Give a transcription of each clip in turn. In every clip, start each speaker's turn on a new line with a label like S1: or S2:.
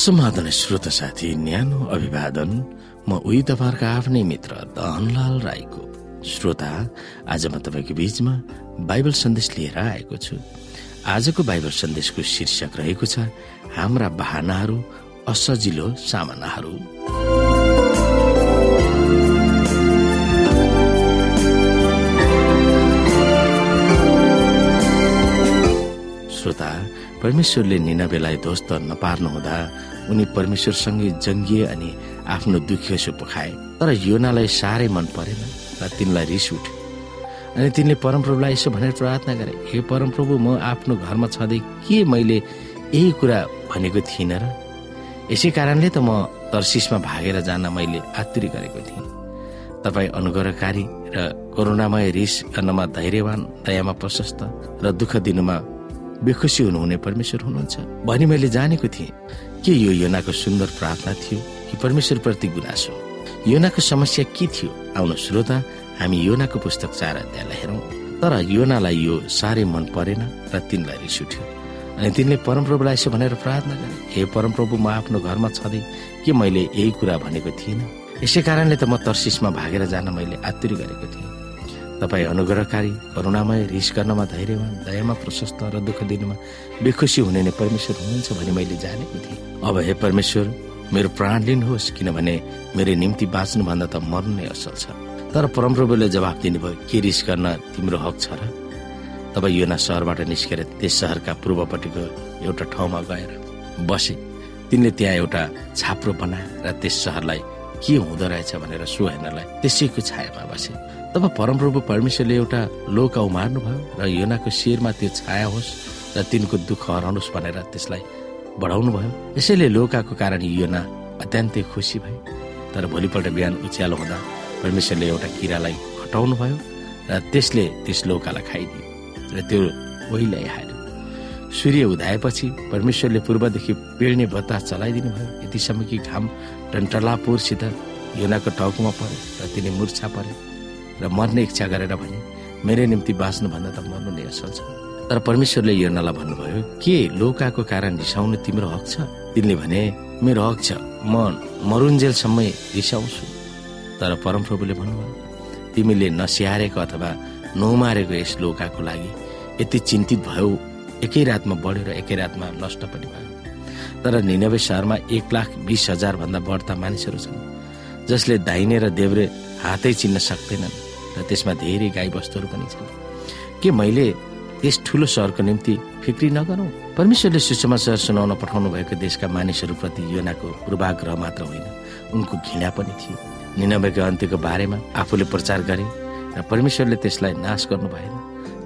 S1: समाधान श्रोत साथी न्यानो अभिवादन। म उही तपाईँहरूको आफ्नै मित्र दहनलाल राईको। श्रोता आज म तपाईँको बीचमा बाइबल सन्देश लिएर आएको छु। आजको बाइबल सन्देशको शीर्षक रहेको छ हाम्रा बहानाहरू असजिलो सामनाहरू। परमेश्वरले निनबेलाई ध्वस्त नपार्नुहुँदा उनी परमेश्वरसँगै जङ्गिए अनि आफ्नो दुखेसो पोखाए। तर योनालाई साह्रै मन परेन र तिनलाई रिस उठ्यो। अनि तिनले परमप्रभुलाई यसो भनेर प्रार्थना गरे हे परमप्रभु म आफ्नो घरमा छँदै के मैले यही कुरा भनेको थिइनँ र? यसै कारणले त म तर्सिसमा भागेर जान मैले आतुरी गरेको थिएँ। तपाईँ अनुग्रहकारी र करुणामय रिस गर्नमा धैर्यवान दयामा प्रशस्त र दुःख दिनुमा बेखुसी हुनुहुने परमेश्वर हुनुहुन्छ। भनी मैले जानेको थिएँ के यो योनाको सुन्दर प्रार्थना थियो कि परमेश्वरप्रति गुनासो योनाको समस्या के थियो? आउनु श्रोता हामी योनाको पुस्तक चार अध्यायलाई हेरौँ। तर योनालाई यो साह्रै मन परेन र तिनलाई रिस उठ्यो। अनि तिनले परमप्रभुलाई यसो भनेर प्रार्थना गरे हे परमप्रभु म आफ्नो घरमा छँदै के मैले यही कुरा भनेको थिइनँ? यसै कारणले त म तर्सिसमा भागेर जान मैले आतुरी गरेको थिएँ। तपाईँ अनुग्रहकारी करुणामय रिस गर्नमा धैर्यवान दयामा प्रशस्त र दुःख दिनुमा बेखुसी हुने नै परमेश्वर हुनुहुन्छ भने मैले जानेको थिएँ। अब हे परमेश्वर मेरो प्राण लिनुहोस् किनभने मेरो निम्ति बाँच्नुभन्दा त मर्नु नै असल छ। तर परमप्रभुले जवाब दिनुभयो के रिस गर्न तिम्रो हक छ र? तब योना सहरबाट निस्केर त्यस सहरका पूर्वपट्टिको एउटा ठाउँमा गएर बसे। तिनले त्यहाँ एउटा छाप्रो बनाए र त्यस सहरलाई के हुँदो रहेछ भनेर सो हेर्नलाई त्यसैको छायामा बसे। तब परमप्रभु परमेश्वरले एउटा लोका उमार्नु भयो र योनाको शिरमा त्यो छाया होस् र तिनको दुःख हराउनुहोस् भनेर त्यसलाई बढाउनु भयो। यसैले लोकाको कारण योना अत्यन्तै खुसी भए तर भोलिपल्ट बिहान उच्यालो हुँदा परमेश्वरले एउटा किरालाई हटाउनु भयो र त्यसले त्यस लोकालाई खाइदियो र त्यो ओहिलाई हाल्यो। सूर्य उधाएपछि परमेश्वरले पूर्वदेखि पिड्ने बतास चलाइदिनु भयो। यतिसम्म कि घाम टन्टलापुरसित योनाको टाउकोमा पर्यो र तिनी मुर्छा पर्यो र मर्ने इच्छा गरेर भने मेरो निम्ति बाँच्नुभन्दा त मर्नु नै असल छ। तर परमेश्वरले योनालाई भन्नुभयो के लोकाको कारण रिसाउनु तिम्रो हक छ? तिनले भने मेरो हक छ। म मरुन्जेलसम्मै रिसाउँछु। तर परमप्रभुले भन्नुभयो तिमीले नस्याहारेको अथवा नौमारेको यस लोकाको लागि यति चिन्तित भयो एकै रातमा बढ्यो र एकै रातमा नष्ट पनि भयो। तर निनबे सहरमा एक लाख बिस हजार भन्दा बढ्ता मानिसहरू छन् जसले दाहिने र देब्रे हातै चिन्न सक्दैनन् र त्यसमा धेरै गाई वस्तुहरू पनि छन्। के मैले त्यस ठुलो सहरको निम्ति फिक्री नगरौँ? परमेश्वरले सुसमाचार सुनाउन पठाउनु भएको देशका मानिसहरूप्रति योनाको पूर्वाग्रह मात्र होइन उनको घृणा पनि थियो। निनबेको अन्त्यको बारेमा आफूले प्रचार गरे र परमेश्वरले त्यसलाई नाश गर्नु भएन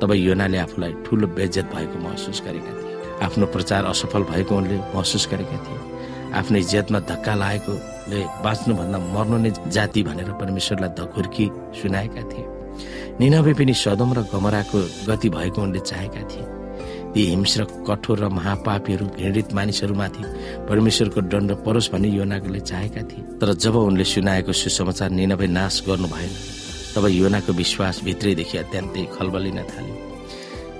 S1: तब योनाले आफूलाई ठुलो बेज्जत भएको महसुस गरेका थिए। आफ्नो प्रचार असफल भएको उनले महसुस गरेका थिए। आफ्नै इज्जतमा धक्का लागेकोले बाँच्नुभन्दा मर्नु नै जाति भनेर परमेश्वरलाई धकुर्की सुनाएका थिए। निनबे पनि सदम र गमराको गति भएको उनले चाहेका थिए। ती हिंस्र कठोर र महापापीहरू घृणित मानिसहरूमाथि परमेश्वरको दण्ड परोस् भन्ने योनाले चाहेका थिए। तर जब उनले सुनाएको सुसमाचार निनबे नाश गर्नु भएन तब योनाको विश्वास भित्रैदेखि अत्यन्तै खलबलिन थाल्यो।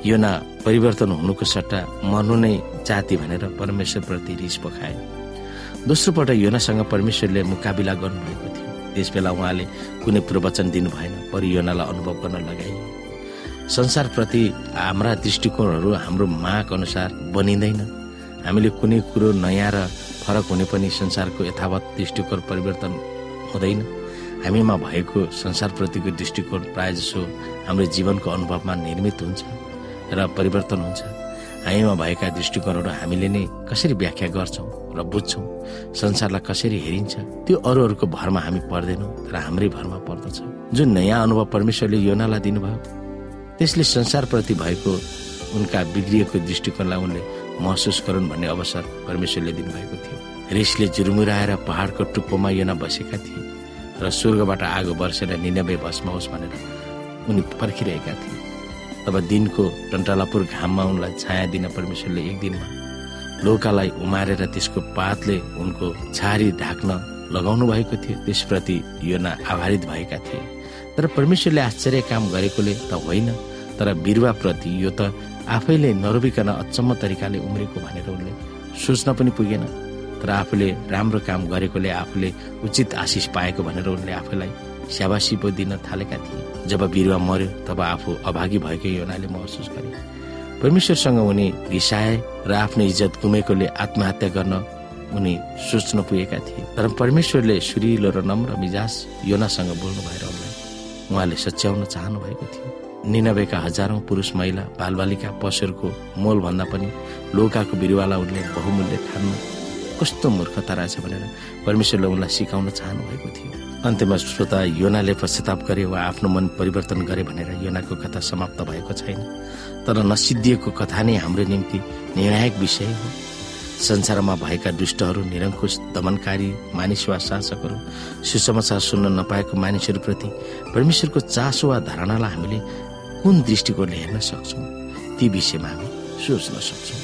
S1: योना परिवर्तन हुनुको सट्टा मर्नु नै जाति भनेर परमेश्वरप्रति रिस पखाए पल्ट योनासँग परमेश्वरले मुकाबिला गर्नुभएको थियो। त्यस बेला उहाँले कुनै प्रवचन दिनु भएन परियोनालाई अनुभव गर्न लगाइयो संसारप्रति हाम्रा दृष्टिकोणहरू हाम्रो माग अनुसार बनिँदैन। हामीले कुनै कुरो नयाँ र फरक हुने पनि संसारको यथावत दृष्टिकोण परिवर्तन हुँदैन। हामीमा भएको संसारप्रतिको दृष्टिकोण प्राय जसो हाम्रो जीवनको अनुभवमा निर्मित हुन्छ र परिवर्तन हुन्छ। हामीमा भएका दृष्टिकोणहरू हामीले नै कसरी व्याख्या गर्छौँ र बुझ्छौँ संसारलाई कसरी हेरिन्छ त्यो अरूहरूको भरमा हामी पर्दैनौँ तर हाम्रै भरमा पर्दछ। जुन नयाँ अनुभव परमेश्वरले योनालाई दिनुभयो त्यसले संसारप्रति भएको उनका बिग्रिएको दृष्टिकोणलाई उनले महसुस गरून् भन्ने अवसर परमेश्वरले दिनुभएको थियो। रिसले जुरुमुराएर पहाडको टुप्पोमा योना बसेका थिए। र स्वर्गबाट आगो वर्षेर निनबे भस्म होस् भनेर उनी पर्खिरहेका थिए। तब दिनको टन्टलापुर घाममा उनलाई छाया दिन परमेश्वरले एक दिनमा लोकालाई उमारेर त्यसको पातले उनको छारी ढाक्न लगाउनु भएको थियो। त्यसप्रति योना आभारित भएका थिए। तर परमेश्वरले आश्चर्य काम गरेकोले त होइन तर बिरुवाप्रति यो त आफैले नरोबिकन अचम्म तरिकाले उम्रेको भनेर उनले सोच्न पनि पुगेन। तर आफूले राम्रो काम गरेकोले आफूले उचित आशिष पाएको भनेर उनले आफूलाई स्याबासी पो दिन थालेका थिए। जब बिरुवा मर्यो तब आफू अभागी भएको योनाले महसुस गरे। परमेश्वरसँग उनी रिसाए र आफ्नो इज्जत गुमेकोले आत्महत्या गर्न उनी सोच्न पुगेका थिए। तर परमेश्वरले सुरिलो र नम्र मिजाज योनासँग बोल्नु भएर उनलाई उहाँले सच्याउन चाहनु भएको थियो। निनबेका हजारौं पुरुष महिला बालबालिका पशुहरूको मोल भन्दा पनि लोकाको बिरुवालाई उनले बहुमूल्य ठान्नु कस्तो मूर्खता रहेछ भनेर परमेश्वरले उनलाई सिकाउन चाहनु भएको थियो। अन्त्यमा श्रोता योनाले पश्चाताप गरे वा आफ्नो मन परिवर्तन गरे भनेर योनाको कथा समाप्त भएको छैन। तर नसिद्धिएको कथा नै हाम्रो निम्ति निर्णायक विषय हो। संसारमा भएका दुष्टहरू निरङ्कुश दमनकारी मानिस वा शासकहरू सुसमाचार सुन्न नपाएको मानिसहरूप्रति परमेश्वरको चासो वा धारणालाई हामीले कुन दृष्टिकोणले हेर्न सक्छौँ? ती विषयमा हामी सोच्न सक्छौँ।